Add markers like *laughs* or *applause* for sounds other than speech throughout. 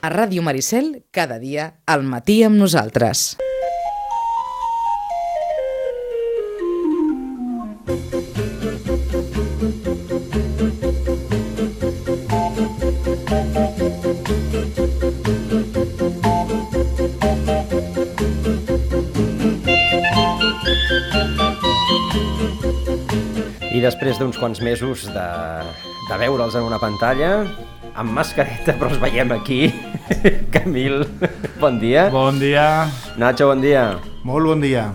A Ràdio Maricel, cada dia, al matí amb nosaltres. I després d'uns quants mesos de, de veure'ls en una pantalla, amb mascareta, però els veiem aquí. *laughs* Camil, bon dia. Bon dia. Nacho, bon dia. Molt bon dia.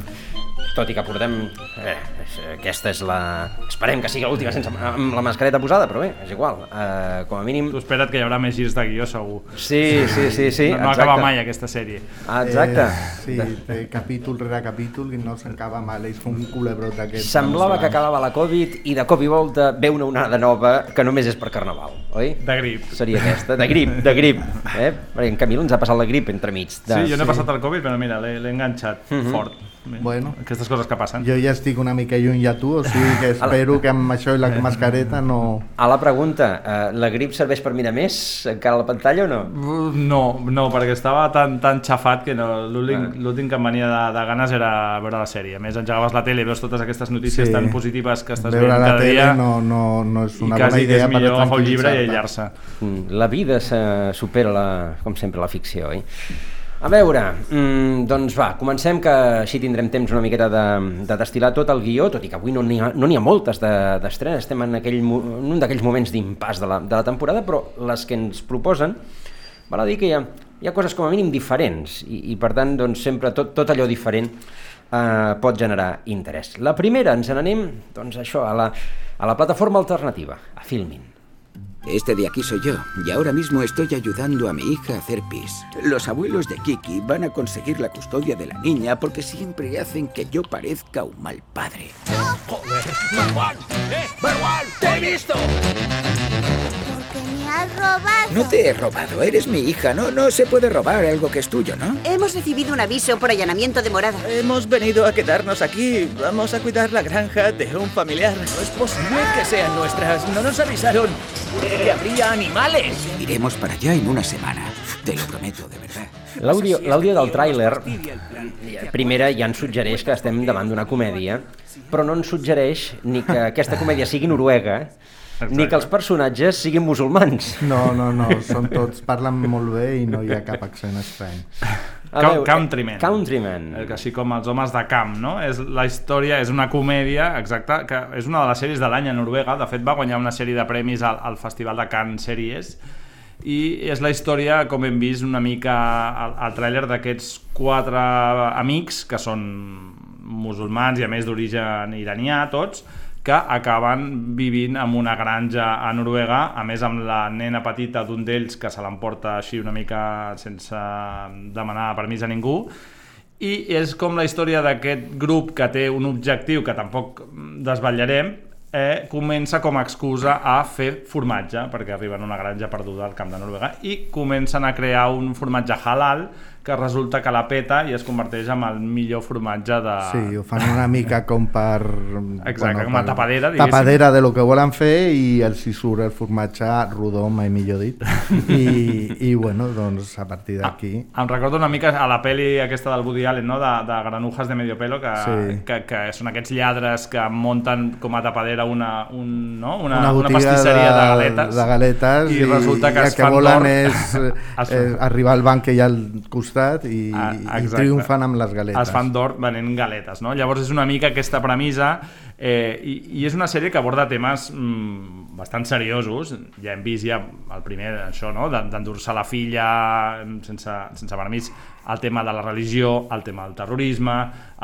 Tot i que portem... Eh, aquesta és la... Esperem que sigui l'última sense amb la mascareta posada, però bé, és igual. Eh, com a mínim... Tu espera't que hi haurà més girs de guió, segur. Sí, sí, sí, sí. No, no acaba mai aquesta sèrie. Ah, exacte. Eh, sí, de capítol rere capítol i no s'acaba mal, és un culebrot d'aquests. Semblava que acabava la Covid i de cop i volta ve una onada nova que només és per Carnaval, oi? De grip. Seria aquesta, de grip, de grip. Eh? Perquè en Camil ens ha passat la grip entremig. De... Sí, jo no he passat el Covid, però mira, l'he enganxat Mhm. fort. Bé, Bueno. Aquestes coses que passen. Jo ja estic una mica lluny ja tu, o sigui que *laughs* espero que amb això i la mascareta no... A la pregunta, eh, la grip serveix per mirar més encara a la pantalla o no? No, no, perquè estava tan, tan xafat que no, l'últim que em venia de, de ganes era veure la sèrie. A més, engegaves la tele i veus totes aquestes notícies Sí. tan positives que estàs Veure veient la cada tele dia no, no, no és i una quasi bona que és idea per millor agafar un llibre i aïllar-se. Mm, La vida se supera, la, com sempre, la ficció, oi? A veure, mm, doncs va, comencem que així tindrem temps una miqueta de, de destil·lar tot el guió, tot i que avui no n'hi ha, no ha moltes de- d'estrenes, estem en, aquell, en un d'aquells moments d'impàs de, la, de la temporada, però les que ens proposen, val a dir que hi ha, hi ha coses com a mínim diferents i, i per tant doncs, sempre tot, tot allò diferent eh, pot generar interès. La primera, ens n'anem doncs, això, a, la, a la plataforma alternativa, a Filmin. Este de aquí soy yo, y ahora mismo estoy ayudando a mi hija a hacer pis. Los abuelos de Kiki van a conseguir la custodia de la niña porque siempre hacen que yo parezca un mal padre. Porque me has robado. No te he robado, eres mi hija, no, no se puede robar algo que es tuyo, ¿no? Hemos recibido un aviso por allanamiento de morada. Hemos venido a quedarnos aquí. Vamos a cuidar la granja de un familiar. No es posible que sean nuestras. No nos avisaron que habría animales. Iremos para allá en una semana, te lo prometo, de verdad. L'àudio del tràiler, primera, ja ens suggereix que estem davant d'una comèdia, però no ens suggereix ni que aquesta comèdia sigui noruega, ni que els personatges siguin musulmans. No, no, no, són tots, parlen molt bé i no hi ha cap accent estrany. Veure, Countryman. Countryman. Que Així com els homes de camp, no? És la història, és una comèdia, exacta, que és una de les sèries de l'any a Noruega. De fet, va guanyar una sèrie de premis al, al Festival de Cannes Sèries. I és la història, com hem vist una mica al, al tràiler, d'aquests quatre amics que són musulmans i a més d'origen iranià, tots, que acaben vivint en una granja a Noruega, a més amb la nena petita d'un d'ells que se l'emporta així una mica sense demanar permís a ningú, i és com la història d'aquest grup que té un objectiu que tampoc desvetllarem, eh, comença com a excusa a fer formatge, perquè arriben a una granja perduda al camp de Noruega, i comencen a crear un formatge halal que resulta que la peta i es converteix en el millor formatge de... Sí, ho fan una mica com per... Exacte, com a tapadera, diguéssim. Tapadera de lo que volen fer i els hi surt el formatge rodó, mai millor dit. I, i bueno, doncs a partir d'aquí... Em recordo una mica a la peli aquesta del Woody Allen, no? de, de Granujas de Medio Pelo, que, Sí. que, que són aquests lladres que munten com a tapadera una, un, no? una, una una pastisseria de, de, galetes. de galetes i, resulta que i es el que volen és *laughs* Es- eh, arribar al banc que hi ha al costat i, Ah, i triomfant amb les galetes. Es fan d'or venent galetes, no? Llavors és una mica aquesta premissa eh, i, i és una sèrie que aborda temes mm, bastant seriosos. Ja hem vist ja el primer, això, no? d'en- d'endur-se la filla mm, sense, sense permís, el tema de la religió, el tema del terrorisme,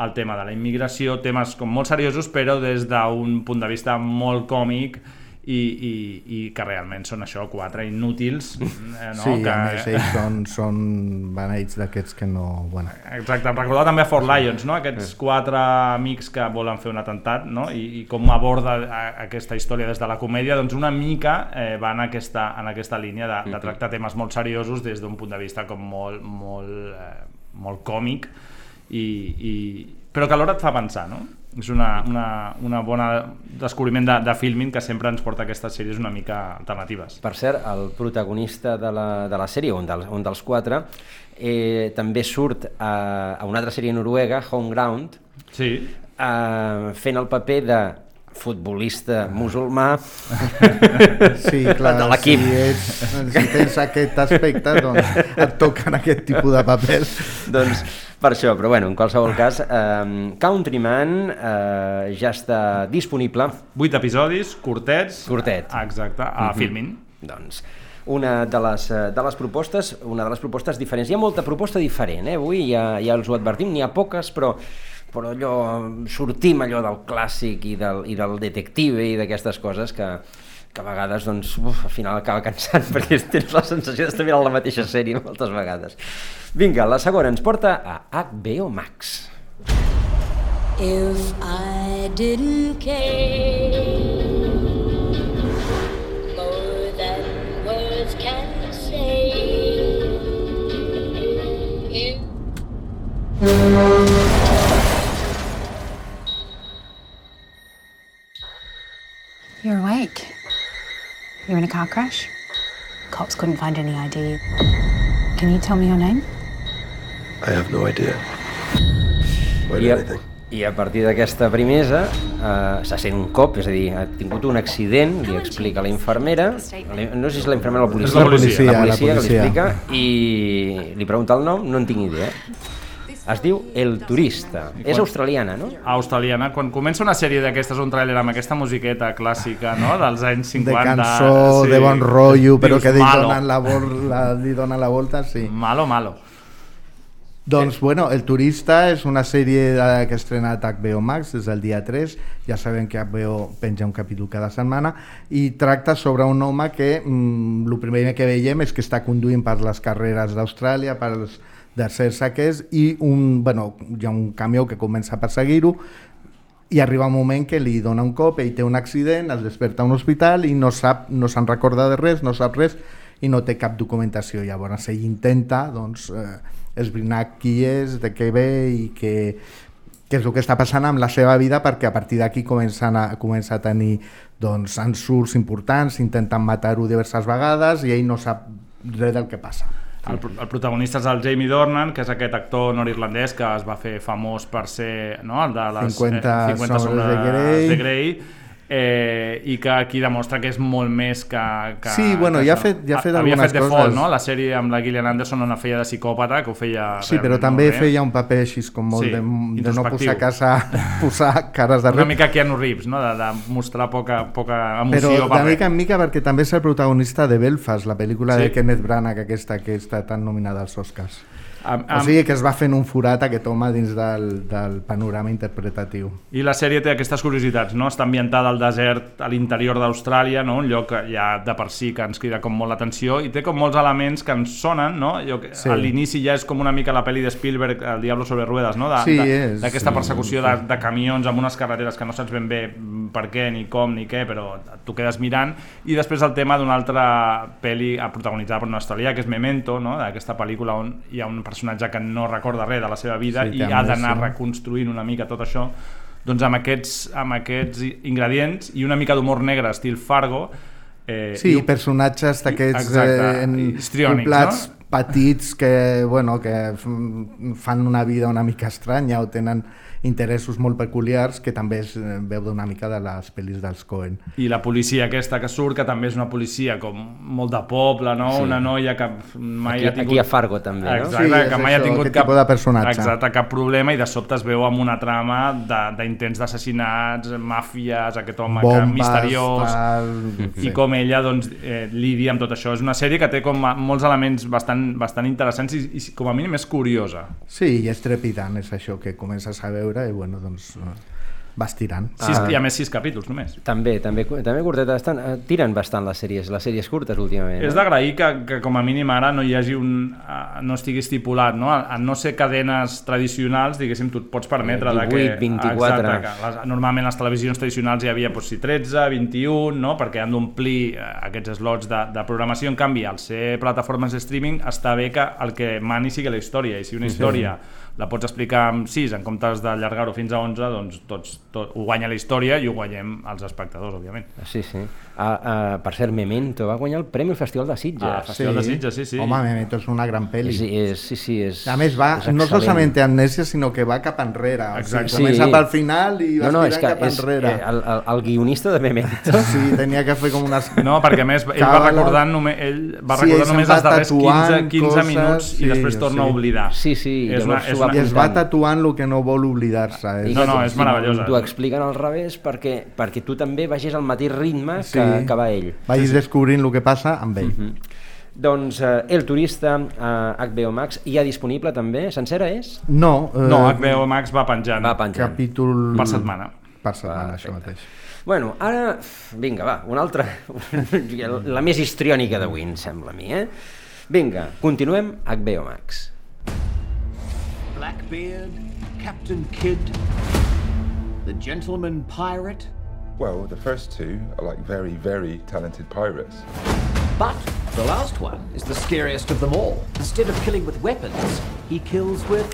el tema de la immigració, temes com molt seriosos però des d'un punt de vista molt còmic i, i, i que realment són això, quatre inútils eh, no? Sí, que, a més ells són, són beneits d'aquests que no... Bueno, Exacte, em recordava també a Fort Lions, no? aquests quatre amics que volen fer un atemptat no? I, i com aborda aquesta història des de la comèdia, doncs una mica eh, va en aquesta, en aquesta línia de, de tractar temes molt seriosos des d'un punt de vista com molt, molt, eh, molt còmic i, i, però que alhora et fa pensar, no? És una, una, una bona descobriment de, de filming que sempre ens porta a aquestes sèries una mica alternatives. Per cert, el protagonista de la, de la sèrie, un dels, un dels quatre, eh, també surt a, a una altra sèrie noruega, Home Ground, Sí, eh, fent el paper de futbolista musulmà *laughs* Sí, clar, de l'equip. si, ets, si tens aquest aspecte, doncs et toquen aquest tipus de papers. doncs per això, però bueno, en qualsevol cas, eh, Countryman eh, ja està disponible, vuit episodis, curtets. Curtet. Exacte, a Mhm. Filmin. doncs una de les, eh, de les propostes, una de les propostes diferents. Hi ha molta proposta diferent, eh? avui ja, ja els ho advertim, n'hi ha poques, però però allò, sortim allò del clàssic i del, i del detective i d'aquestes coses que, que a vegades doncs, uf, al final acaba cansant *laughs* perquè tens la sensació d'estar mirant la mateixa sèrie moltes vegades. Vinga, la segona ens porta a HBO Max. If I didn't care can say, you You're awake. You're in a car crash? Cops couldn't find any ID. Can you tell me your name? I have no idea. Why I a, anything? I a partir d'aquesta premissa eh, se sent un cop, és a dir, ha tingut un accident, li explica a la infermera, la- no sé si és la infermera o la policia, la policia, la la policia, que li policia. explica i li pregunta el nom, no en tinc idea. Es diu El Turista, és australiana, no? australiana, quan comença una sèrie d'aquestes, un tràiler amb aquesta musiqueta clàssica, no?, dels anys 50... De cançó, de bon rotllo, però dius, que li donen la, vol, la, li donen la volta, sí. Malo, malo. Doncs, bueno, El Turista és una sèrie de- que ha estrenat HBO Max des del dia 3, ja sabem que HBO penja un capítol cada setmana, i tracta sobre un home que mm, el primer que veiem és que està conduint per les carreres d'Austràlia, per els deserts aquests, i un, bueno, hi ha un camió que comença a perseguir-ho, i arriba un moment que li dona un cop, ell té un accident, es desperta a un hospital i no sap, no se'n recorda de res, no sap res i no té cap documentació. Llavors ell intenta doncs, eh, esbrinar qui és, de què ve i què, què és el que està passant amb la seva vida perquè a partir d'aquí comencen a, comença a tenir doncs, ensurts importants, intenten matar-ho diverses vegades i ell no sap res del que passa. El, el protagonista és el Jamie Dornan, que és aquest actor nord-irlandès que es va fer famós per ser no, el de les 50 eh, 50 sombres de Grey. de Grey eh, i que aquí demostra que és molt més que... que Sí, bueno, que ja ha fet- ja ha fet Havia fet coses. no? la sèrie amb la Gillian Anderson on feia de psicòpata, que ho feia Sí, però també bé. feia un paper així com molt Sí, de, de no posar, casa, posar *laughs* cares de Una mica Keanu Reeves, no? de, de mostrar poca, poca emoció Però per de mica en mica perquè també és el protagonista de Belfast, la pel·lícula Sí. de Kenneth Branagh aquesta que està tan nominada als Oscars. Am, O sigui que es va fent un forat aquest home dins del, del panorama interpretatiu. I la sèrie té aquestes curiositats, no? Està ambientada al desert a l'interior d'Austràlia, no? Un lloc ja de per si que ens crida com molt l'atenció i té com molts elements que ens sonen, no? Jo, que Sí. A l'inici ja és com una mica la pel·li de Spielberg, El Diablo sobre ruedes, no? De, Sí, de-. D'aquesta persecució de, de camions amb unes carreteres que no saps ben bé per què, ni com, ni què, però tu quedes mirant. I després el tema d'una altra pel·li protagonitzada per un australià, que és Memento, no? D'aquesta pel·lícula on hi ha un personatge que no recorda res de la seva vida Sí, i ha d'anar amnesia. reconstruint una mica tot això doncs amb aquests, amb aquests ingredients i una mica d'humor negre estil Fargo eh, Sí, i personatges d'aquests eh, poblats no? petits que, bueno, que fan una vida una mica estranya o tenen interessos molt peculiars que també es eh, veu d'una mica de les pel·lis dels Coen. i la policia aquesta que surt que també és una policia com molt de poble no? Sí. una noia que mai Aquí- ha tingut aquí a Fargo també, no? Exacte, Sí, que mai ha això, tingut aquest cap, tipus de personatge. exacte, cap problema i de sobte es veu amb una trama de- d'intents d'assassinats màfies, aquest home que, Bombes, misteriós tal, i sí. com ella doncs, eh, lidia amb tot això. És una sèrie que té com molts elements bastant, bastant interessants i, i com a mínim és curiosa. Sí, i és trepidant, és això que comences a veure i bueno, doncs eh, vas tirant. Sis, Ah. I a més sis capítols només. També, també, també curteta, estan, eh, tiren bastant les sèries, les sèries curtes últimament. És d'agrair que, que com a mínim ara no hi hagi un... eh, no estigui estipulat, no? A, a no ser cadenes tradicionals, diguéssim, tu et pots permetre de que... 18, 24. Exacte, que les, normalment les televisions tradicionals hi havia doncs, si 13, 21, no? perquè han d'omplir aquests slots de, de programació. En canvi, al ser plataformes de streaming, està bé que el que mani sigui la història, i si una història la pots explicar amb 6 en comptes d'allargar-ho fins a 11, doncs tots, tot, ho guanya la història i ho guanyem els espectadors, òbviament. Sí, sí. Uh, uh, per cert, Memento va guanyar el Premi al Festival de Sitges. Ah, Festival de Sitges, sí, sí. Home, Memento és una gran pel·li. Sí, és, sí, sí, és, A més, va, és no solament té amnèsia, sinó que va cap enrere. Exacte. O sigui, comença pel final i va no, no, és que cap és, enrere. eh, el, el, el guionista de Memento Sí, tenia que fer com unes... No, perquè a més ell va recordant, només, ell va Sí, recordar ell només va els darrers 15, tatuant 15 coses, minuts sí, i després torna sí. a oblidar. Sí, sí, És una, és una, I es va tatuant el que no vol oblidar-se. És... No, no, és meravellosa. T'ho expliquen al revés perquè, perquè tu també vagis al mateix ritme Sí. que, que va ell. Vagis descobrint el que passa amb ell. Mhm. Doncs eh, El turista a HBO Max hi ha disponible també, sencera és? No, eh, No, HBO Max va penjant. Va penjant. capítol... Per setmana. Per setmana, Va, això perfecte. mateix. Bueno, ara, vinga, va, una altra, la més histriònica d'avui, em sembla a mi, eh? Vinga, continuem HBO Max. Blackbeard, Captain Kidd, the Gentleman Pirate. Well, the first two are like very, very talented pirates. But the last one is the scariest of them all. Instead of killing with weapons, he kills with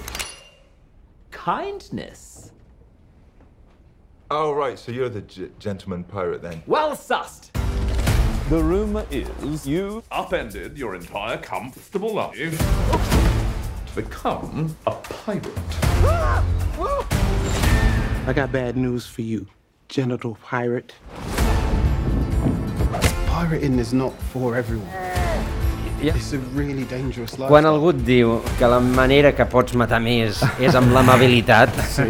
kindness. Oh, right, so you're the g- gentleman pirate then. Well sussed. The rumor is you upended your entire comfortable life to become a pirate. I got bad news for you, genital pirate. Pirating is not for everyone. Yeah. It's a really dangerous life. Quan algú et diu que la manera que pots matar més és amb l'amabilitat, *laughs* Sí.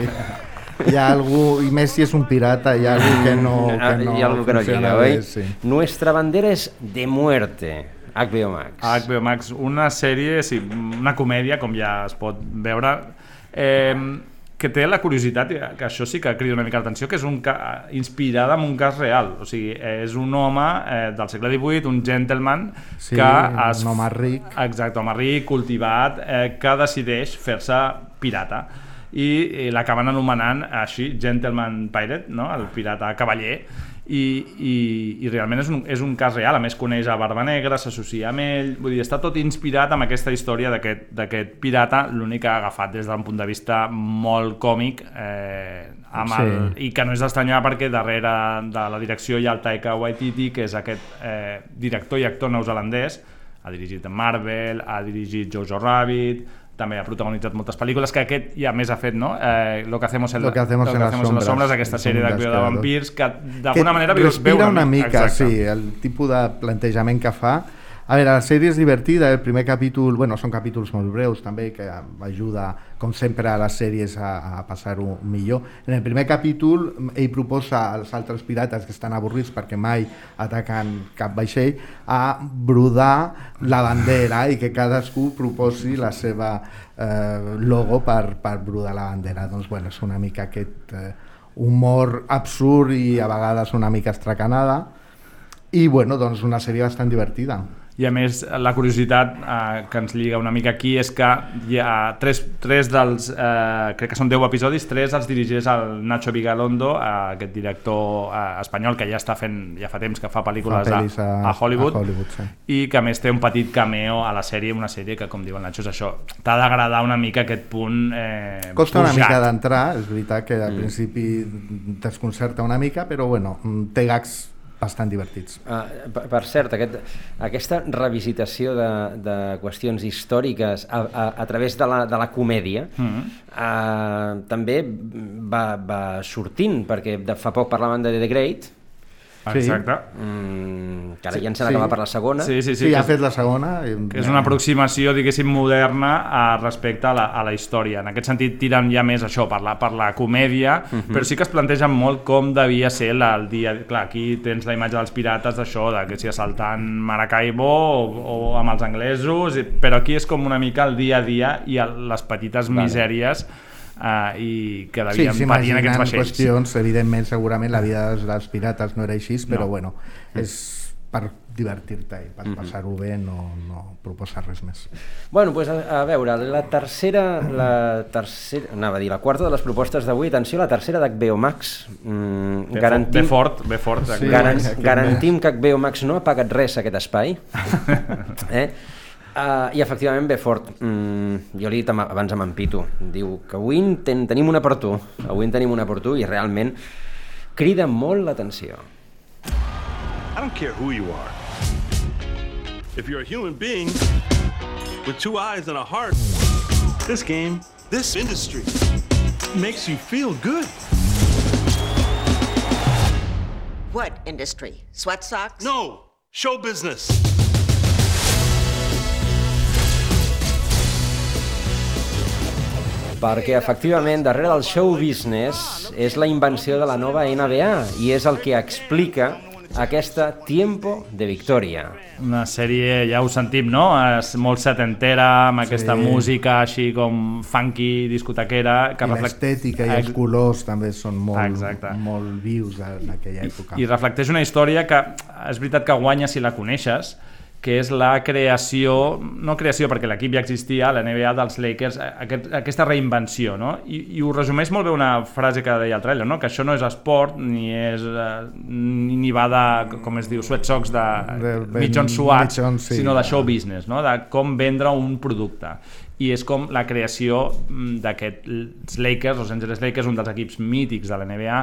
Hi ha algú, i més si és un pirata, hi ha algú que no, que no, hi ha algú que no funciona lliga, bé, oi? Sí. Nuestra bandera és de muerte, HBO Max. HBO Max, una sèrie, sí, una comèdia, com ja es pot veure, eh, que té la curiositat, que això sí que crida una mica l'atenció, que és un ca inspirada en un cas real. O sigui, és un home eh, del segle XVIII, un gentleman, Sí, que... un home ric. Exacte, home ric, cultivat, eh, que decideix fer-se pirata i, i l'acaben anomenant així Gentleman Pirate, no? el pirata cavaller i, i, i realment és un, és un cas real, a més coneix a Barba Negra, s'associa amb ell, vull dir, està tot inspirat amb aquesta història d'aquest pirata, l'únic que ha agafat des d'un punt de vista molt còmic eh, amb el, Sí. i que no és d'estranyar perquè darrere de la direcció hi ha el Taika Waititi, que és aquest eh, director i actor neozelandès, ha dirigit Marvel, ha dirigit Jojo Rabbit, també ha protagonitzat moltes pel·lícules, que aquest ja més ha fet, no? Eh, lo que hacemos en, Lo que hacemos en las sombras, aquesta sèrie de dels vampirs, que que d'alguna manera vius respira veure una mica, Exacte. sí, el tipus de plantejament que fa. A veure, la sèrie és divertida, el primer capítol, bueno, són capítols molt breus també, que ajuda, com sempre, a les sèries a, a passar-ho millor. En el primer capítol, ell proposa als altres pirates que estan avorrits perquè mai ataquen cap vaixell, a brodar la bandera i que cadascú proposi la seva eh, logo per, per brodar la bandera. Doncs, bueno, és una mica aquest eh, humor absurd i a vegades una mica estracanada i bueno, doncs una sèrie bastant divertida. I a més, la curiositat eh, que ens lliga una mica aquí és que hi ha tres, tres dels, eh, crec que són 10 episodis, tres els dirigeix el Nacho Vigalondo, eh, aquest director eh, espanyol que ja està fent, ja fa temps que fa pel·lícules Fa a, a- a Hollywood, a Hollywood, sí. i que a més té un petit cameo a la sèrie, una sèrie que, com diu el Nacho, és això, t'ha d'agradar una mica aquest punt eh, Costa una pujat. mica d'entrar, és veritat que al principi desconcerta una mica, però bueno, té gags bastant divertits. Uh, per, per cert, aquest, aquesta revisitació de, de qüestions històriques a, a, a través de la, de la comèdia Mhm. uh, també va, va sortint, perquè de fa poc parlaven de The Great, Exacte. Mm, que ara ja ens n'acaba per la segona. Sí, sí, sí. Sí, que ha és- fet la segona. i- que és una aproximació, diguéssim, moderna a, respecte a la, a la història. En aquest sentit, tiren ja més això per la, per la comèdia, Mhm. però sí que es plantegen molt com devia ser la, el dia... Clar, aquí tens la imatge dels pirates d'això, de que si assaltant Maracaibo o, o amb els anglesos, però aquí és com una mica el dia a dia i el, les petites Vale. misèries eh, i que Sí, devien patir en aquests vaixells. qüestions, evidentment, segurament la vida dels, dels pirates no era així, però No. bueno, és per divertir-te i per Mhm. passar-ho bé, no, no proposar res més. Bueno, pues a, a veure, la tercera, la tercera, anava a dir, la quarta de les propostes d'avui, atenció, la tercera d'HBO Max. Mm, Ve fo- ve fort, ve fort, Sí, garan garantim que HBO Max no ha pagat res a aquest espai. *laughs* eh? Uh, I efectivament ve fort. Mm, jo li he dit abans amb en Pitu. Diu que avui en ten, tenim una per tu. Avui en tenim una per tu i realment crida molt l'atenció. I don't care who you are. If you're a human being with two eyes and a heart, this game, this industry, makes you feel good. What industry? Sweat socks? No, show business. Perquè efectivament darrere del show business és la invenció de la nova NBA i és el que explica aquesta Tiempo de Victoria. Una sèrie, ja ho sentim, no? És molt setentera, amb aquesta Sí. música així com funky, discotequera... Que I reflec- l'estètica i els colors també són molt, Exacte. molt vius en aquella època. I reflecteix una història que és veritat que guanya si la coneixes, que és la creació, no creació perquè l'equip ja existia, la NBA dels Lakers, aquest, aquesta reinvenció, no? I, I ho resumeix molt bé una frase que deia el trailer, no? Que això no és esport, ni és eh, ni, va de, com es diu, sweat socks de, De ben- mitjons suats, mitjons, sí. sinó de show business, no? De com vendre un producte i és com la creació mm, d'aquests Lakers, Los Angeles Lakers, un dels equips mítics de la NBA,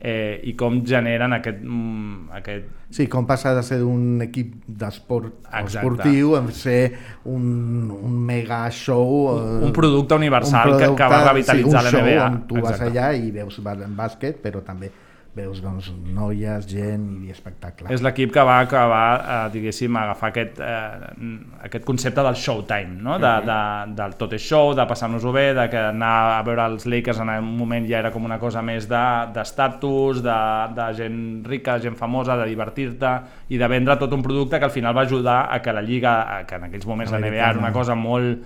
eh, i com generen aquest, mm, aquest Sí, com passa de ser un equip d'esport esportiu a ser un, un mega show... eh, Un producte universal que- que va revitalitzar sí, un la NBA. show on tu vas Exacte. allà i veus bàsquet, però també veus doncs, noies, gent i espectacle. És l'equip que va acabar, eh, diguéssim, agafar aquest, eh, aquest concepte del showtime, no? de, de, del tot és show, de passar-nos-ho bé, de que anar a veure els Lakers en un moment ja era com una cosa més de- d'estatus, de, de, de gent rica, gent famosa, de divertir-te i de vendre tot un producte que al final va ajudar a que la Lliga, a que en aquells moments la NBA era una cosa molt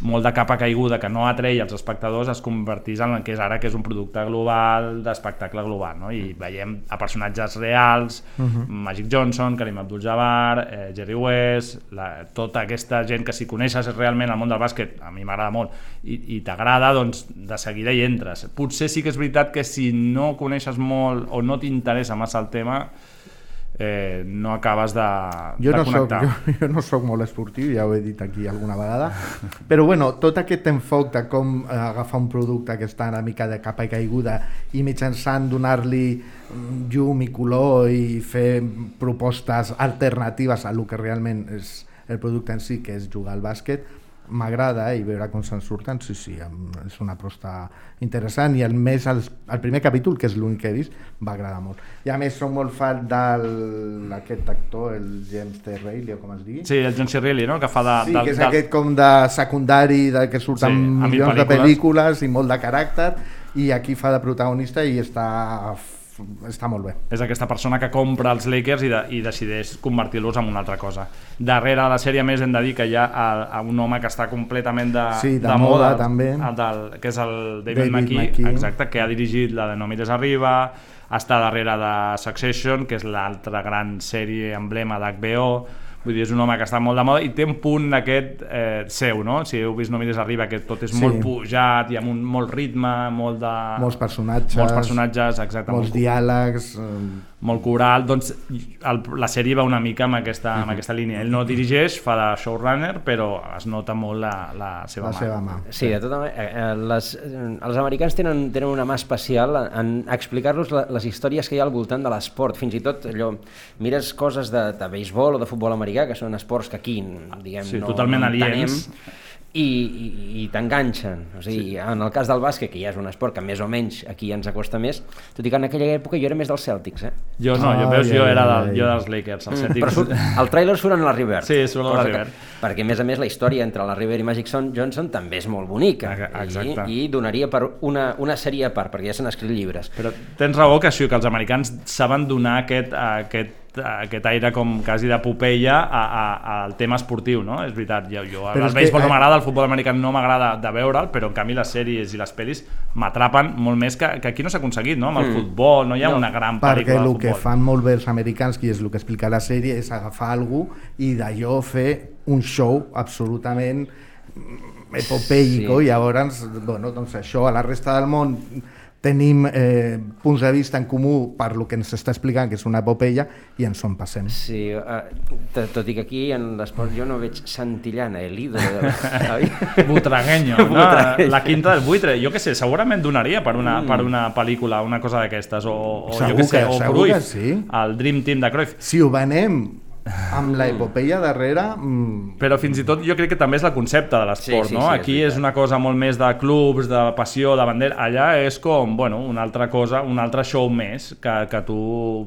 molt de capa caiguda que no atreia els espectadors es convertís en el que és ara, que és un producte global d'espectacle global, no? i veiem a personatges reals, Mhm. Magic Johnson, Karim Abdul-Jabbar, eh, Jerry West, la, tota aquesta gent que si coneixes realment el món del bàsquet, a mi m'agrada molt, i, i t'agrada, doncs de seguida hi entres. Potser sí que és veritat que si no coneixes molt o no t'interessa massa el tema, eh, no acabes de, jo de no, soc, connectar. jo, jo no soc molt esportiu, ja ho he dit aquí alguna vegada, però bueno, tot aquest enfoc de com eh, agafar un producte que està una mica de capa i caiguda i mitjançant donar-li mm, llum i color i fer propostes alternatives a lo que realment és el producte en si, que és jugar al bàsquet, m'agrada i veure com se'n surten, sí, sí, és una prosta interessant i el més, el, el primer capítol, que és l'únic que he vist, va agradar molt. I a més soc molt fan d'aquest actor, el James T. Reilly, o com es digui. Sí, el John C. Reilly, no? que fa de... Sí, de, que és de... aquest com de secundari, de que surten Sí, milions de pel·lícules. pel·lícules i molt de caràcter, i aquí fa de protagonista i està, està molt bé. És aquesta persona que compra els Lakers i, de, i decideix convertir-los en una altra cosa. Darrere de la sèrie, més, hem de dir que hi ha a, a un home que està completament de, Sí, de moda, també. el del, que és el David, David McKee, McKee. exacte, que ha dirigit la de No mires arriba, està darrere de Succession, que és l'altra gran sèrie emblema d'HBO, vull dir, és un home que està molt de moda i té un punt d'aquest eh, seu, no? Si heu vist No mires arriba, que tot és Sí. molt pujat i amb un molt ritme, molt de... Molts personatges, Molts personatges, exacte. molts molt- diàlegs... eh, molt coral, doncs el, la sèrie va una mica amb aquesta, amb aquesta línia. Ell no dirigeix, fa de showrunner, però es nota molt la, la seva La mà. seva mà. Sí, de tota manera, eh, les, eh, els americans tenen, tenen una mà especial en, explicar-los les històries que hi ha al voltant de l'esport. Fins i tot allò, mires coses de, de béisbol o de futbol americà, que són esports que aquí, diguem, Sí, no, totalment no aliens. I, i, i t'enganxen. O sigui, sí. en el cas del bàsquet, que ja és un esport que més o menys aquí ens acosta més, tot i que en aquella època jo era més dels Celtics, eh? Jo no, jo, veus, jo era del, jo dels Lakers, els Mm, Celtics. però surt, el tràiler surt en la River. Sí, surt en la Cosa que- River. Perquè, a més a més, la història entre la River i Magic Son- Johnson també és molt bonica. Exacte. I, i donaria per una, una sèrie a part, perquè ja s'han escrit llibres. Però tens raó que això, que els americans saben donar aquest, aquest, aquest aire com quasi de Popeia a, a, al tema esportiu, no? És veritat, jo, jo Però el és que, béisbol no eh, m'agrada, el futbol americà no m'agrada de veure'l, però en canvi les sèries i les pel·lis m'atrapen molt més que, que aquí no s'ha aconseguit, no? Amb el Mm. futbol, no hi ha No, una gran perquè pel·lícula de el que futbol. fan molt bé els americans, que és el que explica la sèrie, és agafar algú i d'allò fer un show absolutament epopeico Sí. i llavors, bueno, doncs això a la resta del món tenim eh, punts de vista en comú per lo que ens està explicant, que és una epopeia, i ens en passem. Sí, uh, tot i que aquí en l'esport jo no veig Santillana, el ídolo de la... *laughs* Butragueño, *laughs* no? Butragueño. la quinta del buitre. Jo que sé, segurament donaria per una, Mm. per una pel·lícula, una cosa d'aquestes, o, o jo Segur que sé, que- o segur que Cruyff, sí. el Dream Team de Cruyff. Si ho venem amb l'epopeia darrere... Mm, Però fins i tot jo crec que també és el concepte de l'esport, Sí, sí, no? sí, és Aquí és, una cosa molt més de clubs, de passió, de bandera. Allà és com, bueno, una altra cosa, un altre show més, que, que tu,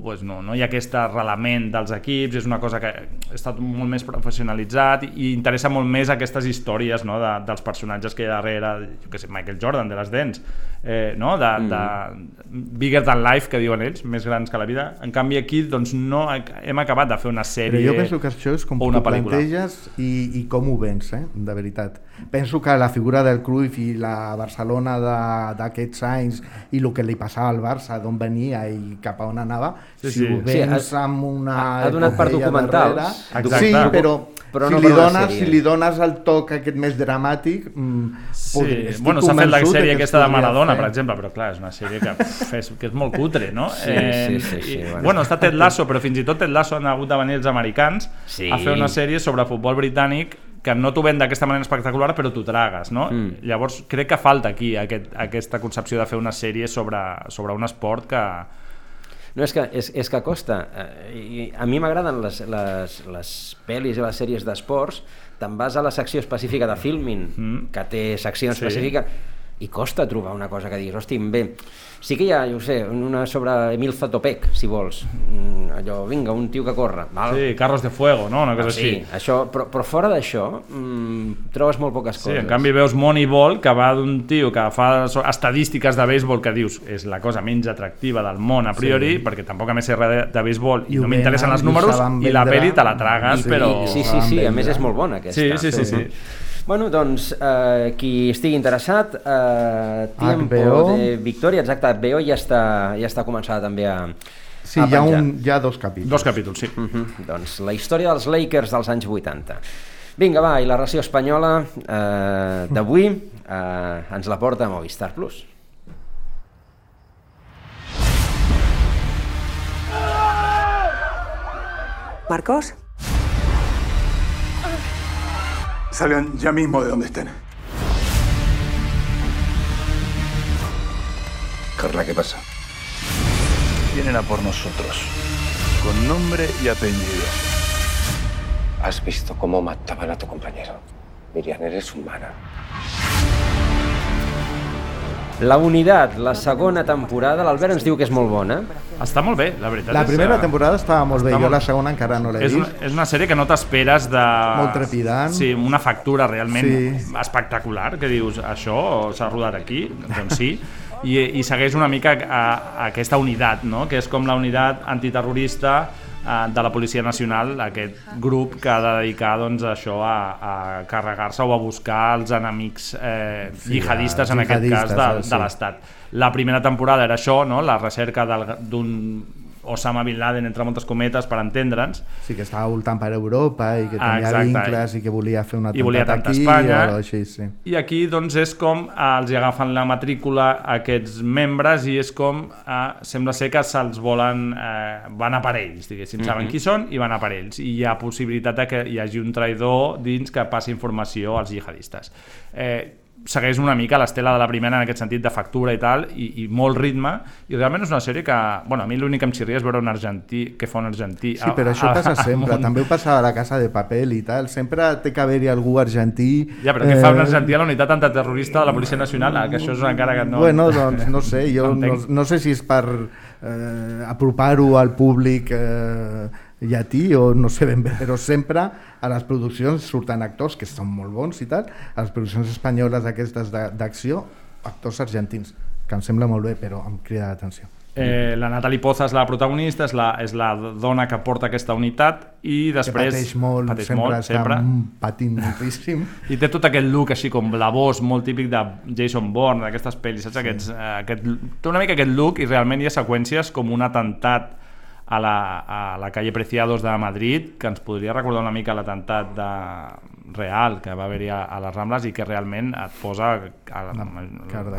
pues no, no hi ha aquest arrelament dels equips, és una cosa que ha estat molt més professionalitzat i interessa molt més aquestes històries no? de, dels personatges que hi ha darrere, jo què sé, Michael Jordan, de les dents, eh, no? de, Mm. de bigger than life, que diuen ells, més grans que la vida. En canvi aquí, doncs, no hem acabat de fer una sèrie Però jo penso que això és com una ho pel·lícula. planteges i, i com ho vens, eh? de veritat. Penso que la figura del Cruyff i la Barcelona de- d'aquests anys i el que li passava al Barça, d'on venia i cap a on anava, Sí, si sí. ho Sí, vens ha- amb una ha- ha donat per documentals. darrere- Exacte. Sí, però, Però si, no li dones, si li dones el toc aquest més dramàtic... Mm, Sí, bueno, s'ha fet la sèrie que es aquesta de Maradona, fer. per exemple, però clar, és una sèrie que, pff, és, que és molt cutre, no? Sí, Eh, sí, sí, sí, i, bueno. bueno. està Ted Lasso, però fins i tot Ted Lasso han hagut de venir els americans Sí. a fer una sèrie sobre futbol britànic que no t'ho ven d'aquesta manera espectacular, però t'ho tragues, no? Mm. Llavors, crec que falta aquí aquest, aquesta concepció de fer una sèrie sobre, sobre un esport que... No, és que, és, és que costa. Eh, i a mi m'agraden les, les, les pel·lis i les sèries d'esports, te'n vas a la secció específica de filming, Mm. que té secció Sí. específica, i costa trobar una cosa que diguis, hosti, bé, sí que hi ha, jo sé, una sobre Emil Zatopek, si vols, Mm, allò, vinga, un tio que corre, val? Sí, Carros de Fuego, no? Una cosa Ah, sí, així. això, però, però fora d'això mm, trobes molt poques Sí, coses. en canvi veus Moneyball, que va d'un tio que fa estadístiques de béisbol que dius és la cosa menys atractiva del món a priori, Sí. perquè tampoc a més sé res de, de béisbol i, I no m'interessen els números i la peli te la tragues, Sí, però... Sí, sí, sí, a més és molt bona aquesta. Sí, sí, sí, sí. Bueno, doncs, eh, qui estigui interessat, eh, Tiempo HBO. de Victoria, exacte, HBO ja està, ja està començada també a, Sí, a hi ha, penjar. un, hi ha dos capítols. Dos capítols, sí. Uh -huh. Doncs la història dels Lakers dels anys 80. Vinga, va, i la ració espanyola eh, d'avui eh, ens la porta Movistar Plus. ¿Marcos? Salgan ya mismo de donde estén. Carla, ¿qué pasa? Vienen a por nosotros. Con nombre y apellido. ¿Has visto cómo mataban a tu compañero? Miriam, eres humana. La Unitat, la segona temporada, l'Albert ens diu que és molt bona. Està molt bé, la veritat. La és, primera eh, temporada estava molt bé, està jo molt- la segona encara no l'he és una, vist. és una sèrie que no t'esperes de... Molt trepidant. Sí, una factura realment Sí. espectacular, que dius, això s'ha rodat aquí? Doncs sí. I, i segueix una mica a, a aquesta unitat, no? que és com la unitat antiterrorista de la Policia Nacional, aquest grup que ha de dedicar doncs, això a, a carregar-se o a buscar els enemics eh, jihadistes, en aquest cas, jihadistes, de, eh, sí. de l'Estat. La primera temporada era això, no? la recerca d'un Osama Bin Laden, entre moltes cometes, per entendre'ns, Sí, que estava voltant per Europa i que Ah, tenia exacte. vincles i que volia fer un I volia aquí Espanya. o així, sí. I aquí doncs és com eh, els hi agafen la matrícula a aquests membres i és com eh, sembla ser que se'ls volen eh, van a per ells, diguéssim, saben Mhm. qui són i van a per ells i hi ha possibilitat de que hi hagi un traïdor dins que passi informació als jihadistes. Eh, segueix una mica l'estela de la primera en aquest sentit de factura i tal, i, i molt ritme, i realment és una sèrie que, bueno, a mi l'únic que em xirria és veure un argentí, que fa un argentí... Sí, però això passa sempre. També ho passava a la Casa de Papel i tal. Sempre té que haver-hi algú argentí... Ja, però què fa un argentí a la unitat antiterrorista de la Policia Nacional? Ah, que això és encara que no... Bueno, doncs no sé, jo *laughs* No no, no sé si és per eh, apropar-ho al públic eh, llatí o no sé ben bé, però sempre a les produccions surten actors que són molt bons i tal, a les produccions espanyoles aquestes de- d'acció, actors argentins, que em sembla molt bé, però em crida l'atenció. Eh, la Natalie Poza és la protagonista, és la, és la dona que porta aquesta unitat i després... que pateix molt, pateix sempre molt, està sempre. patint moltíssim. *laughs* I té tot aquest look així com blavós, molt típic de Jason Bourne, d'aquestes pel·lis, saps? Aquests, eh, aquest, té una mica aquest look i realment hi ha seqüències com un atemptat a la, a la calle Preciados de Madrid, que ens podria recordar una mica l'atemptat de real que va haver-hi a, a les Rambles i que realment et posa cara de-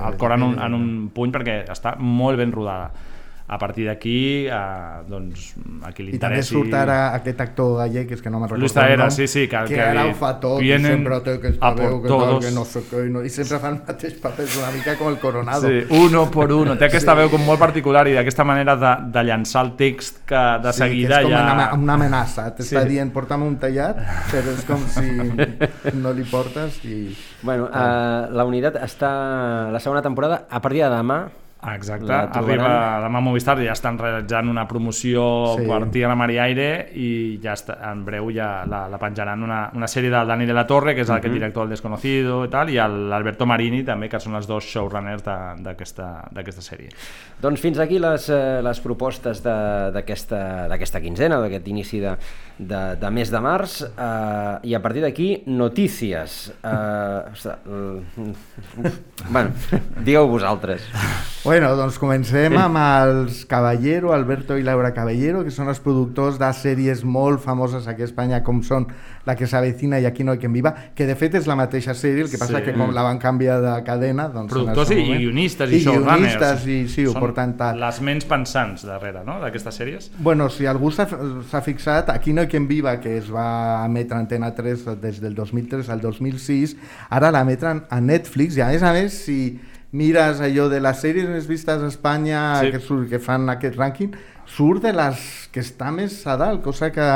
el cor en un, en un puny perquè està molt ben rodada a partir d'aquí eh, doncs a qui li I també surt ara aquest actor gallec, que és que no me'n recordo Luis Taera, sí, sí, que- que, que ara ho fa tot, i vienen sempre té aquesta a por veu que, tal, todos. que no sé què, i, no, i sempre fa el mateix paper, una mica com el Coronado. Sí, uno por uno. Té aquesta veu com molt particular i d'aquesta manera de, de llançar el text que de Sí, seguida que és com ja... una, una amenaça, t'està Sí. dient porta'm un tallat, però és com si *laughs* no li portes i... Bueno, uh, la unitat està... La segona temporada, a partir de demà... Exacte, la arriba demà a Movistar, ja estan realitzant una promoció Sí. per Tiana Mariaire i ja està, en breu ja la, la penjaran una, una sèrie del Dani de la Torre, que és el uh Mhm. director del Desconocido i tal, i l'Alberto Marini també, que són els dos showrunners de- d'aquesta d'aquesta sèrie. Doncs fins aquí les, eh, les propostes de- d'aquesta d'aquesta quinzena, d'aquest inici de, de, de mes de març, eh, i a partir d'aquí, notícies. Eh, el- *laughs* bueno, digueu vosaltres. Bueno, doncs comencem amb els Caballero, Alberto i Laura Caballero, que són els productors de sèries molt famoses aquí a Espanya, com són La que s'avecina i Aquí no hay quien viva, que de fet és la mateixa sèrie, el que passa Sí. que com la van canviar de cadena... Doncs Productors i, moment- guionistes i, I showrunners. i sí, ho porten tant. les ments pensants darrere no? d'aquestes sèries. Bueno, si algú s'ha s'ha fixat, Aquí no hay quien viva, que es va emetre a Antena 3 des del 2003 al 2006, ara l'emetren a Netflix, i a més a més, si mires allò de les sèries més vistes a Espanya Sí. que, surt, que fan aquest rànquing, surt de les que està més a dalt, cosa que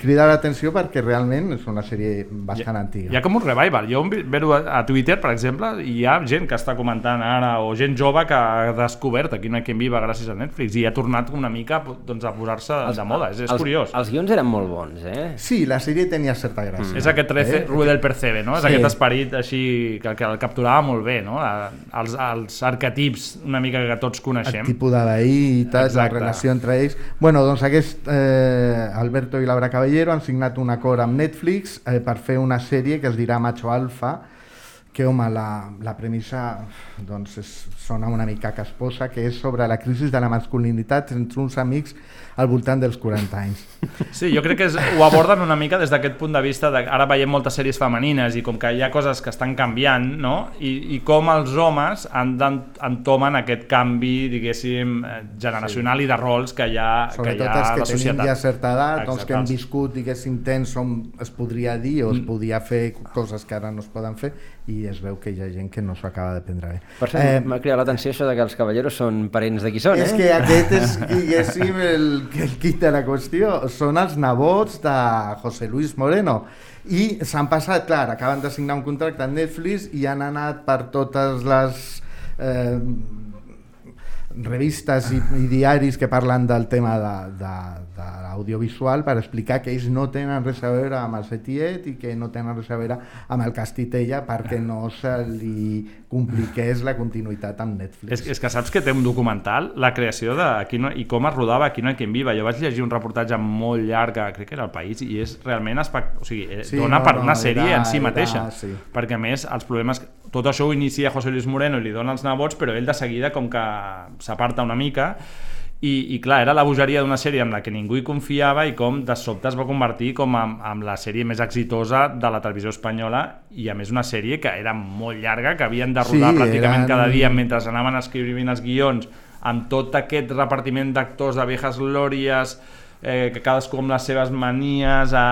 crida l'atenció perquè realment és una sèrie bastant antiga. Hi ha com un revival. Jo veure a, a Twitter, per exemple, i hi ha gent que està comentant ara, o gent jove que ha descobert Aquí hi quien viva gràcies a Netflix i ha tornat una mica doncs, a posar-se de moda. És, és els, curiós. Els guions eren molt bons, eh? Sí, la sèrie tenia certa gràcia. És aquest 13, eh? Rue del Percebe, no? És Sí. aquest esperit així que, que el capturava molt bé, no? A- Els, els arquetips una mica que tots coneixem. el tipus de veí i tal, la relació entre ells. Bueno, doncs aquest eh, Alberto i Laura Caballero han signat un acord amb Netflix eh, per fer una sèrie que es dirà Macho Alfa, que, home, la, la premissa doncs, és, sona una mica casposa, que és sobre la crisi de la masculinitat entre uns amics al voltant dels 40 anys. *laughs* Sí, jo crec que és, ho aborden una mica des d'aquest punt de vista de, ara veiem moltes sèries femenines i com que hi ha coses que estan canviant no? I, i com els homes han entomen aquest canvi diguéssim eh, generacional sí. i de rols que hi ha, que hi Sobretot ha els a que la tenim societat. ja certa edat, doncs que hem Exacte. viscut, diguéssim, temps on es podria dir o es Mm. podia fer coses que ara no es poden fer i es veu que hi ha gent que no s'ho acaba de prendre bé. Per cert, eh, m'ha cridat l'atenció això de que els caballeros són parents de qui són, És eh? que aquest és, diguéssim, el, el kit de la qüestió. Són els nebots de José Luis Moreno. I s'han passat, clar, acaben de signar un contracte amb Netflix i han anat per totes les eh, revistes i, i diaris que parlen del tema de, de, de l'audiovisual per explicar que ells no tenen res a veure amb el Setiet i que no tenen res a veure amb el Castitella perquè no se li compliqués la continuïtat amb Netflix. És, és que saps que té un documental, la creació de aquí no, i com es rodava Aquí no hi ha quien viva. Jo vaig llegir un reportatge molt llarg, crec que era el País, i és realment espect... o sigui, eh, Sí, dona no, per no, una sèrie era- en si era- mateixa. sí. Perquè a més, els problemes... Tot això ho inicia José Luis Moreno i li dona els nebots, però ell de seguida com que s'aparta una mica i, i clar, era la bogeria d'una sèrie amb la que ningú hi confiava i com de sobte es va convertir com amb, amb la sèrie més exitosa de la televisió espanyola i a més una sèrie que era molt llarga, que havien de rodar Sí, pràcticament eren- cada dia mentre anaven escrivint els guions amb tot aquest repartiment d'actors de viejas glòries eh, que cadascú amb les seves manies a,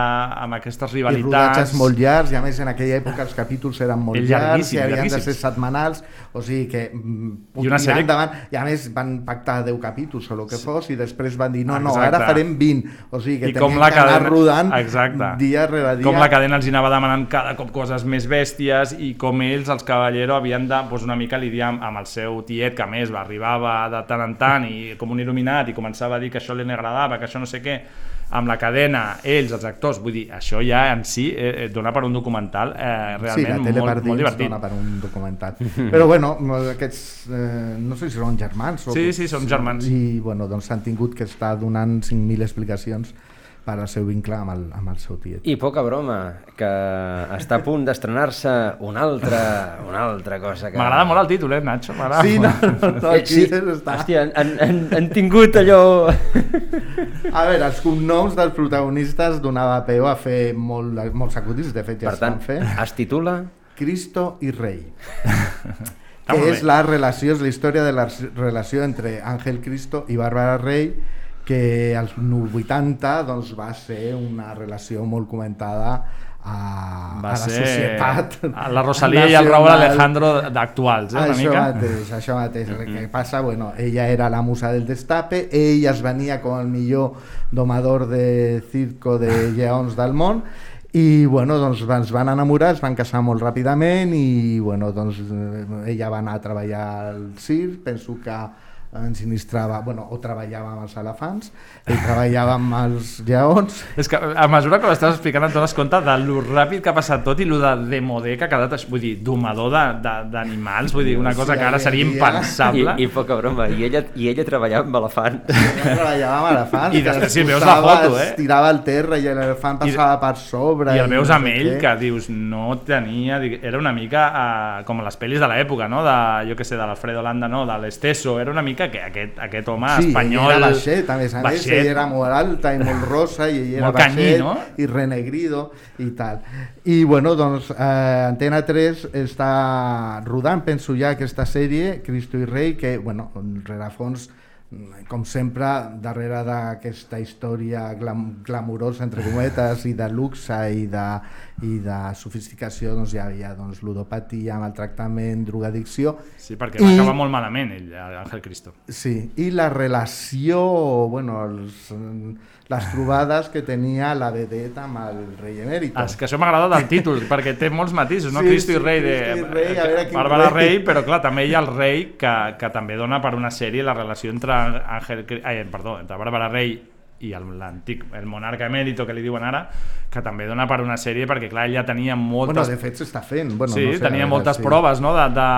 amb aquestes i rodatges rivalitats molt llargs, i a més en aquella època els capítols eren molt llargs i havien de ser setmanals, o sigui que mm, I una sèrie- endavant, i a més van pactar 10 capítols o el que fos, i després van dir no, no, Exacte. ara farem 20, o sigui que I com tenien la que anar cadena, rodant exacte. dia rere dia. com la cadena els anava demanant cada cop coses més bèsties i com ells, els Caballero, havien de doncs, una mica lidiar amb, el seu tiet, que a més arribava de tant en tant i com un il·luminat i començava a dir que això li agradava, que això no sé què, amb la cadena, ells, els actors, vull dir, això ja en si eh, eh, dona per un documental eh, Sí, realment per molt, molt divertit. dona per un documental. *laughs* Però bueno, aquests, eh, no sé si són germans. O, Sí, sí, són germans. I bueno, doncs han tingut que estar donant 5.000 explicacions per al seu vincle amb el, amb el seu tiet. I poca broma, que està a punt d'estrenar-se una altra, una altra cosa que... M'agrada molt el títol, eh, Nacho? Sí, no, molt. no, no, Eh, aquí sí, està. hòstia, han, han, han, han tingut allò... A veure, els cognoms dels protagonistes donava peu a fer molt, molts acudits, de fet ja Per es van tant, fer. es titula... Cristo i rei. Que és la relació, és la història de la relació entre Àngel Cristo i Bàrbara Rei, que als 80 doncs, va ser una relació molt comentada a, Va a la ser societat la Rosalía i el Raúl. Alejandro d'actuals, eh, una això mica. Mateix, això mateix. El que passa, bueno, ella era la musa del destape, ell es venia com el millor domador de circo de lleons del món, i bueno, doncs es van enamorar, es van casar molt ràpidament i bueno, doncs ella va anar a treballar al circ, penso que ensinistrava, bueno, o treballava amb els elefants, ell treballava amb els lleons. És que a mesura que l'estàs explicant et dones compte de lo ràpid que ha passat tot i lo de demodé que ha quedat, vull dir, domador d'animals, vull dir, una cosa Sí, que ara seria impensable. I, I poca broma, i ella, i ella treballava amb elefants. Ella treballava amb elefants. I després es si veus la foto, eh? tirava al terra i l'elefant passava per sobre. I el veus amb ell, que dius, no tenia... Era una mica eh, com les pel·lis de l'època, no? De, jo que sé, de l'Alfredo Landa, no? De l'Esteso. Era una mica que aquest, aquest home Sí, espanyol... ell era baixet, a més a més, baixet. ell era molt alta i molt rosa i ell era Molt canyí, baixet no? i renegrido i tal. I bueno, doncs eh, Antena 3 està rodant, penso ja, aquesta sèrie, Cristo i Rei, que, bueno, en rerefons com sempre, darrere d'aquesta història glam glamurosa, entre cometes, i de luxe i de, i de sofisticació, doncs hi havia doncs, ludopatia, maltractament, drogadicció... Sí, perquè va acabar molt malament, ell, Ángel Cristo. Sí, i la relació, bueno, els, les trobades que tenia la vedeta amb el rei emèrit. És que això m'agrada del títol, perquè té molts matisos, no? Sí, Cristo i sí, rei de... Cristo i rei, a veure quin Bàrbara rei. rei, però clar, també hi ha el rei que, que també dona per una sèrie la relació entre Ángel, Cri- ai, perdó, entre Bàrbara rei i l'antic, el monarca emèrito que li diuen ara, que també dona per una sèrie perquè clar, ell ja tenia moltes... Bueno, de fet s'està fent. Bueno, sí, no sé, tenia moltes sí. proves no? de, de,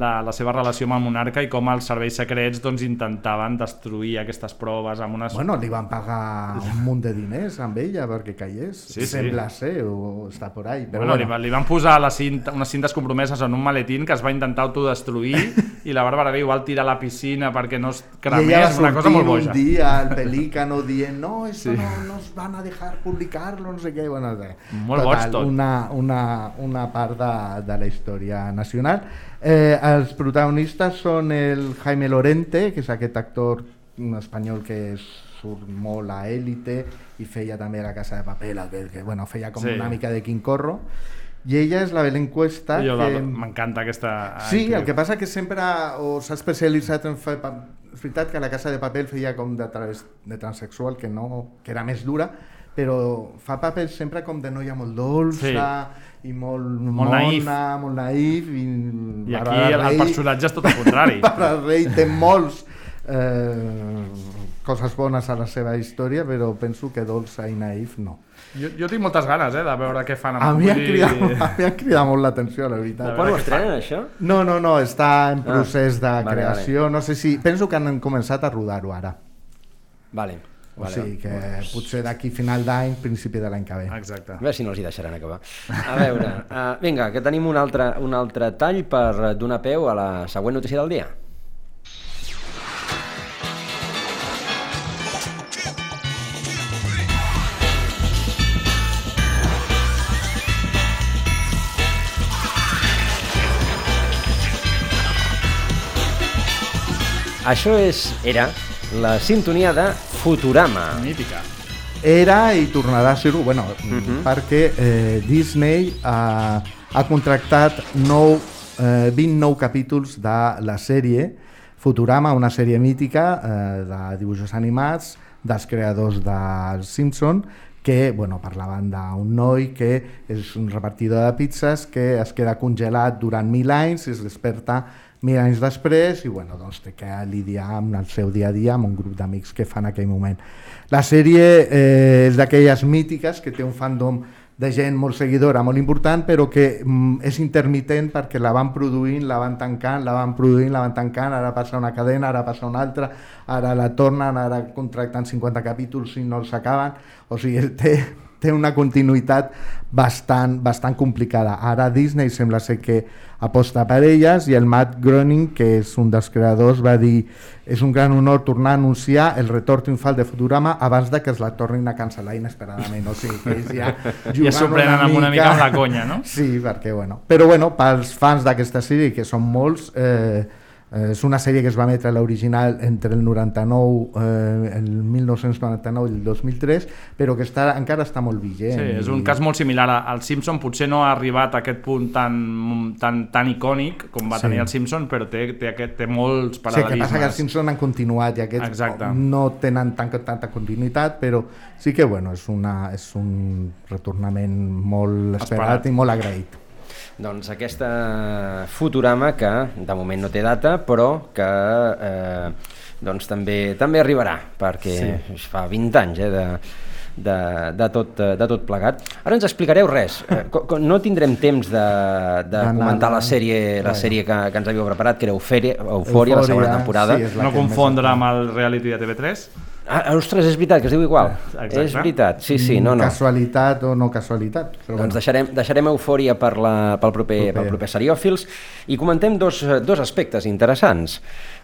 de la seva relació amb el monarca i com els serveis secrets doncs, intentaven destruir aquestes proves amb unes... Bueno, li van pagar un munt de diners amb ella perquè caigués. Sí, sí. Sembla ser, o està por ahí. Però Bueno, bueno, Li, va- li van posar la cinta, unes cintes compromeses en un maletín que es va intentar autodestruir *laughs* i la Bàrbara va tirar a la piscina perquè no es I ella cremés, va una cosa molt sortir boja. un dia al pelícano dient no, esto Sí. no nos van a dejar publicarlo, no sé què. Bueno, de, Molt boig tot. Una, una, una part de, de la història nacional. Eh, els protagonistes són el Jaime Lorente, que és aquest actor espanyol que surt molt a Élite i feia també La Casa de Papel, que, que bueno, feia com Sí. una mica de Quim Corro. I ella és la Belén Cuesta, que... M'encanta aquesta... Sí, el que passa que sempre o s'ha especialitzat en fer... És veritat que la Casa de Papel feia com de, través, de transexual, que, no, que era més dura, però fa papers sempre com de noia molt dolça i molt, Molt mona, naïf. molt naïf. I, I aquí el- el Rey- personatge és tot el contrari. *laughs* Bàrbara Rey té molts eh, coses bones a la seva història, però penso que dolça i naïf no. Jo, jo tinc moltes ganes eh, de veure què fan. amb- A mi ha cridat, a mi ha cridat molt l'atenció, la veritat. Quan ho estrenen, això? No, no, no, està en Ah, procés de vale, creació. No sé si... Penso que han començat a rodar-ho ara. Vale. O vale. sigui que potser d'aquí final d'any, principi de l'any que ve. Exacte. A veure si no els hi deixaran acabar. A veure, uh, vinga, que tenim un altre, un altre tall per donar peu a la següent notícia del dia. Això és, era, la sintonia de Futurama. Mítica. Era i tornarà a ser-ho, bueno, Mhm. perquè eh, Disney ha, ha contractat nou, eh, 29 capítols de la sèrie Futurama, una sèrie mítica eh, de dibuixos animats dels creadors dels Simpson que bueno, parlaven d'un noi que és un repartidor de pizzas que es queda congelat durant mil anys i es desperta mil anys després i bueno, doncs té que lidiar amb el seu dia a dia amb un grup d'amics que fan aquell moment. La sèrie eh, és d'aquelles mítiques que té un fandom de gent molt seguidora, molt important, però que mm, és intermitent perquè la van produint, la van tancant, la van produint, la van tancant, ara passa una cadena, ara passa una altra, ara la tornen, ara contracten 50 capítols i no els acaben, o sigui, té, té una continuïtat bastant, bastant complicada. Ara Disney sembla ser que aposta per elles i el Matt Groening, que és un dels creadors, va dir és un gran honor tornar a anunciar el retorn triomfal de Futurama abans de que es la tornin a cancel·lar inesperadament. O sigui, que ells ja *laughs* Ja s'ho prenen amb una mica amb la conya, no? *laughs* Sí, perquè, bueno... Però, bueno, pels fans d'aquesta sèrie, que són molts, Eh, és una sèrie que es va emetre l'original entre el 99, eh, el 1999 i el 2003, però que està, encara està molt vigent. Sí, és un cas molt similar al Simpson, potser no ha arribat a aquest punt tan, tan, tan icònic com va Sí. tenir el Simpson, però té, té, aquest, té molts Sí, que paral·lelismes. passa que els Simpson han continuat i aquests Exacte. no tenen tan, tanta continuïtat, però sí que bueno, és, una, és un retornament molt esperat, Esperat. i molt agraït. Doncs aquesta Futurama que de moment no té data però que eh, doncs també també arribarà perquè Sí. fa 20 anys eh, de, de, de, tot, de tot plegat. Ara ens explicareu res. Eh, No tindrem temps de, de comentar la sèrie, la sèrie que, que ens havíeu preparat, que era Eufòria, Eufòria, la segona temporada. sí, la No confondre amb el reality de TV3. Ah, ostres, és veritat, que es diu igual. Exacte. És veritat, sí, sí, no, no. Casualitat o no casualitat. Però Doncs deixarem, deixarem eufòria per la, pel, proper, Proper. pel proper Seriòfils i comentem dos, eh, dos aspectes interessants,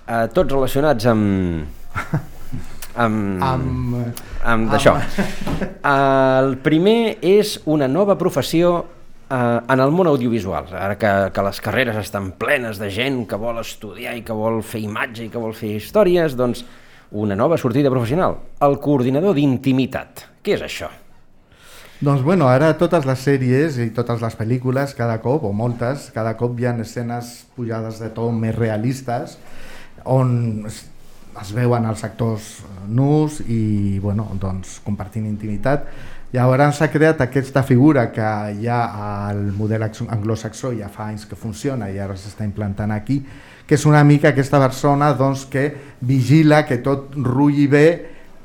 eh, tots relacionats amb... *laughs* amb, Amb- amb d'això. *laughs* El primer és una nova professió eh, en el món audiovisual. Ara que, que les carreres estan plenes de gent que vol estudiar i que vol fer imatge i que vol fer històries, doncs una nova sortida professional, el coordinador d'intimitat. Què és això? Doncs bueno, ara totes les sèries i totes les pel·lícules, cada cop, o moltes, cada cop hi ha escenes pujades de to més realistes, on es, veuen els actors nus i bueno, doncs, compartint intimitat. Llavors s'ha creat aquesta figura que ha al model ax- anglosaxó ja fa anys que funciona i ara s'està implantant aquí, que és una mica aquesta persona doncs, que vigila que tot rulli bé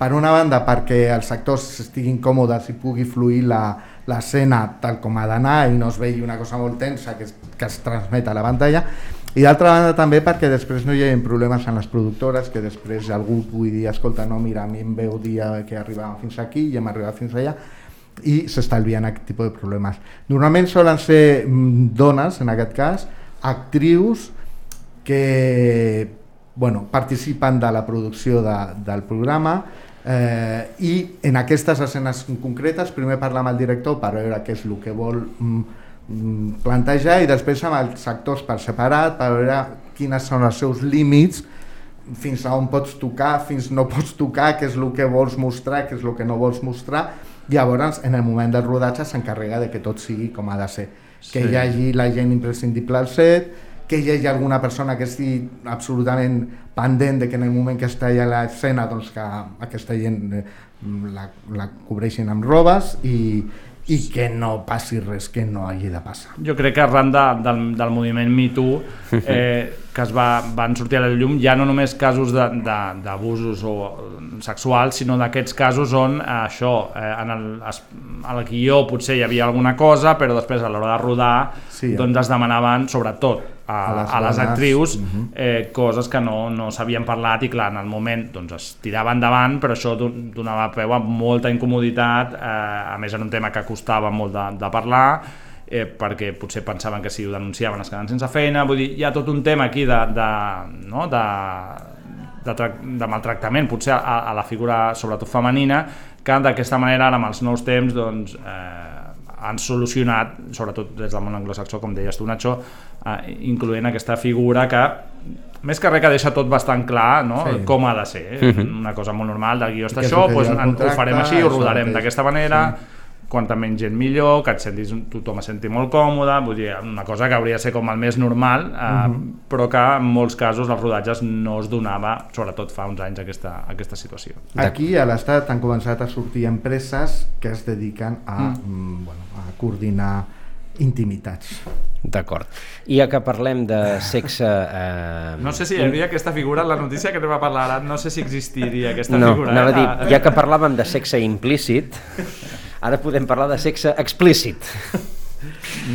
per una banda perquè els actors estiguin còmodes i pugui fluir l'escena tal com ha d'anar i no es vegi una cosa molt tensa que es, que es transmet a la pantalla i d'altra banda també perquè després no hi hagi problemes en les productores que després algú pugui dir escolta no mira a mi em veu dir que arribàvem fins aquí i hem arribat fins allà i s'estalvien aquest tipus de problemes. Normalment solen ser mm, dones en aquest cas actrius que bueno, participen de la producció de, del programa eh, i en aquestes escenes concretes primer parlar amb el director per veure què és el que vol mm, mm, plantejar i després amb els actors per separat per veure quines són els seus límits fins a on pots tocar, fins no pots tocar, què és el que vols mostrar, què és el que no vols mostrar. Llavors, en el moment del rodatge s'encarrega de que tot sigui com ha de ser. Que Sí. hi hagi la gent imprescindible al set, que hi hagi alguna persona que estigui absolutament pendent de que en el moment que està allà a l'escena doncs que aquesta gent eh, la, la cobreixin amb robes i, i que no passi res que no hagi de passar. Jo crec que arran de, del, del moviment Me Too eh, que es va, van sortir a la llum ja no només casos de- de- d'abusos o sexuals, sinó d'aquests casos on eh, això, eh, en el, es, al guió potser hi havia alguna cosa, però després a l'hora de rodar Sí, doncs es demanaven sobretot a, A les a les dones, actrius mhm. eh, coses que no, no s'havien parlat i clar, en el moment doncs, es tirava endavant però això don- donava peu a molta incomoditat eh, a més en un tema que costava molt de, de parlar eh, perquè potser pensaven que si ho denunciaven es quedaven sense feina vull dir, hi ha tot un tema aquí de, de, no? de, de, de maltractament potser a, a la figura sobretot femenina que d'aquesta manera ara amb els nous temps doncs, eh, han solucionat, sobretot des del món anglosaxó, com deies tu, Nacho, eh, incloent aquesta figura que més que res que deixa tot bastant clar no? Sí. com ha de ser. Eh? Una cosa molt normal, del guió està I això, doncs, ho farem així, ho rodarem d'aquesta manera, quanta menys gent millor, que et sentis, tothom es senti molt còmode, vull dir, una cosa que hauria de ser com el més normal, eh, Mhm. però que en molts casos als rodatges no es donava, sobretot fa uns anys, aquesta, aquesta situació. Aquí a l'Estat han començat a sortir empreses que es dediquen a, Mm. mm. bueno, a coordinar intimitats. D'acord. I ja que parlem de sexe... Eh, No sé si hi havia aquesta figura en la notícia que anem a parlar ara, no sé si existiria aquesta no, figura. anava a eh? dir, ja que parlàvem de sexe implícit, *laughs* Ara podem parlar de sexe explícit.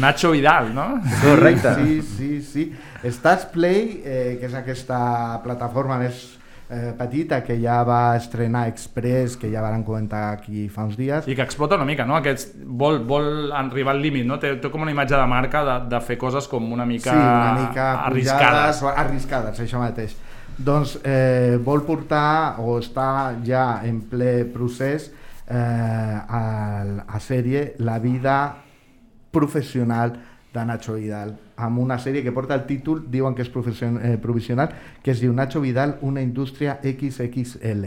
Nacho Vidal, no? Correcte. Sí, sí, sí. Stars Play, eh, que és aquesta plataforma més eh, petita que ja va estrenar Express, que ja van comentar aquí fa uns dies. I que explota una mica, no? Aquest vol, vol arribar al límit, no? Té, té com una imatge de marca de, de fer coses com una mica, sí, una mica arriscades. pujades, arriscades, això mateix. Doncs eh, vol portar o està ja en ple procés eh, a, a sèrie La vida professional de Nacho Vidal amb una sèrie que porta el títol, diuen que és eh, provisional, que es diu Nacho Vidal, una indústria XXL.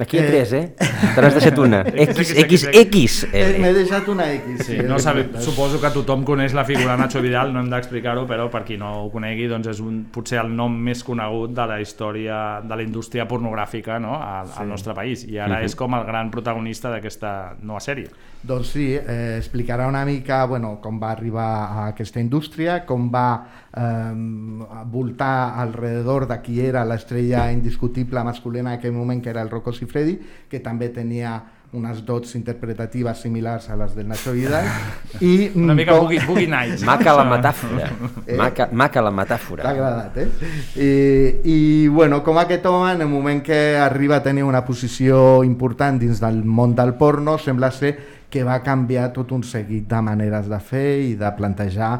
Aquí hi ha tres, eh? Te n'has deixat una. *laughs* XXX. Eh, M'he deixat una X. Sí, no sabe, suposo que tothom coneix la figura Nacho Vidal, no hem d'explicar-ho, però per qui no ho conegui, doncs és un, potser el nom més conegut de la història de la indústria pornogràfica no? al, Sí. al nostre país. I ara Mhm. és com el gran protagonista d'aquesta nova sèrie. Doncs sí, eh, explicarà una mica bueno, com va arribar a aquesta indústria, com va eh, voltar alrededor de qui era l'estrella indiscutible masculina en aquell moment, que era el Rocco Siffredi, que també tenia unes dots interpretatives similars a les del Nacho Vidal. I, Una mica Boogie- Boogie Nights. *laughs* Maca la metàfora. Eh? Maca, maca la metàfora. T'ha agradat, eh? I, I, bueno, com aquest home, en el moment que arriba a tenir una posició important dins del món del porno, sembla ser que va canviar tot un seguit de maneres de fer i de plantejar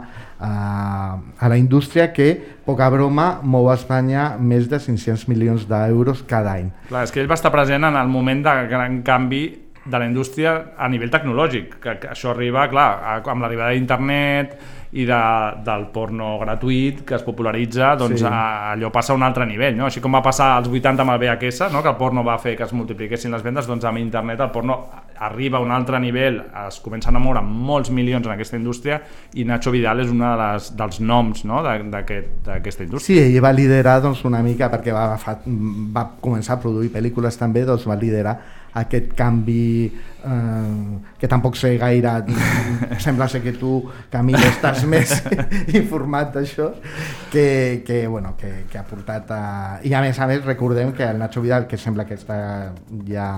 uh, a la indústria que, poca broma, mou a Espanya més de 500 milions d'euros cada any. Clar, és que ell va estar present en el moment de gran canvi de la indústria a nivell tecnològic, que, que això arriba, clar, a, amb l'arribada d'internet i de, del porno gratuït que es popularitza, doncs Sí. a, allò passa a un altre nivell, no? Així com va passar als 80 amb el VHS, no? que el porno va fer que es multipliquessin les vendes, doncs amb internet el porno arriba a un altre nivell, es comencen a moure molts milions en aquesta indústria i Nacho Vidal és un de les, dels noms no? d'aquesta indústria. Sí, ell va liderar doncs, una mica perquè va, agafar, va començar a produir pel·lícules també, doncs va liderar aquest canvi eh, que tampoc sé gaire *laughs* sembla ser que tu Camil estàs *laughs* més informat d'això que, que, bueno, que, que ha portat a... i a més a més recordem que el Nacho Vidal que sembla que està ja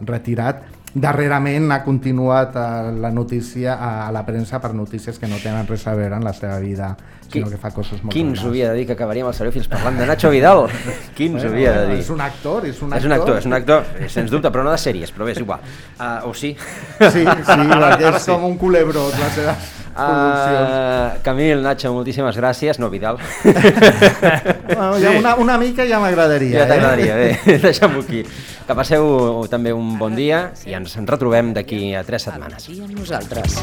retirat darrerament ha continuat a la notícia a la premsa per notícies que no tenen res a veure en la seva vida sinó que fa coses molt Qui ens havia de dir que acabaríem el Seriòfils parlant de Nacho Vidal? *laughs* Qui ens Bueno, havia de dir? és un actor, és un És un actor, actor. és un actor, eh, sens dubte, però no de sèries, però bé, és igual. Uh, *laughs* o sí? Sí, sí, *laughs* perquè és com un les seves produccions. Uh, Camil, Nacho, moltíssimes gràcies. No, Vidal. Bueno, ja una, una mica ja m'agradaria. Ja t'agradaria, eh? bé, deixem-ho aquí. Que passeu també un bon dia i ens en retrobem d'aquí a tres setmanes. I nosaltres.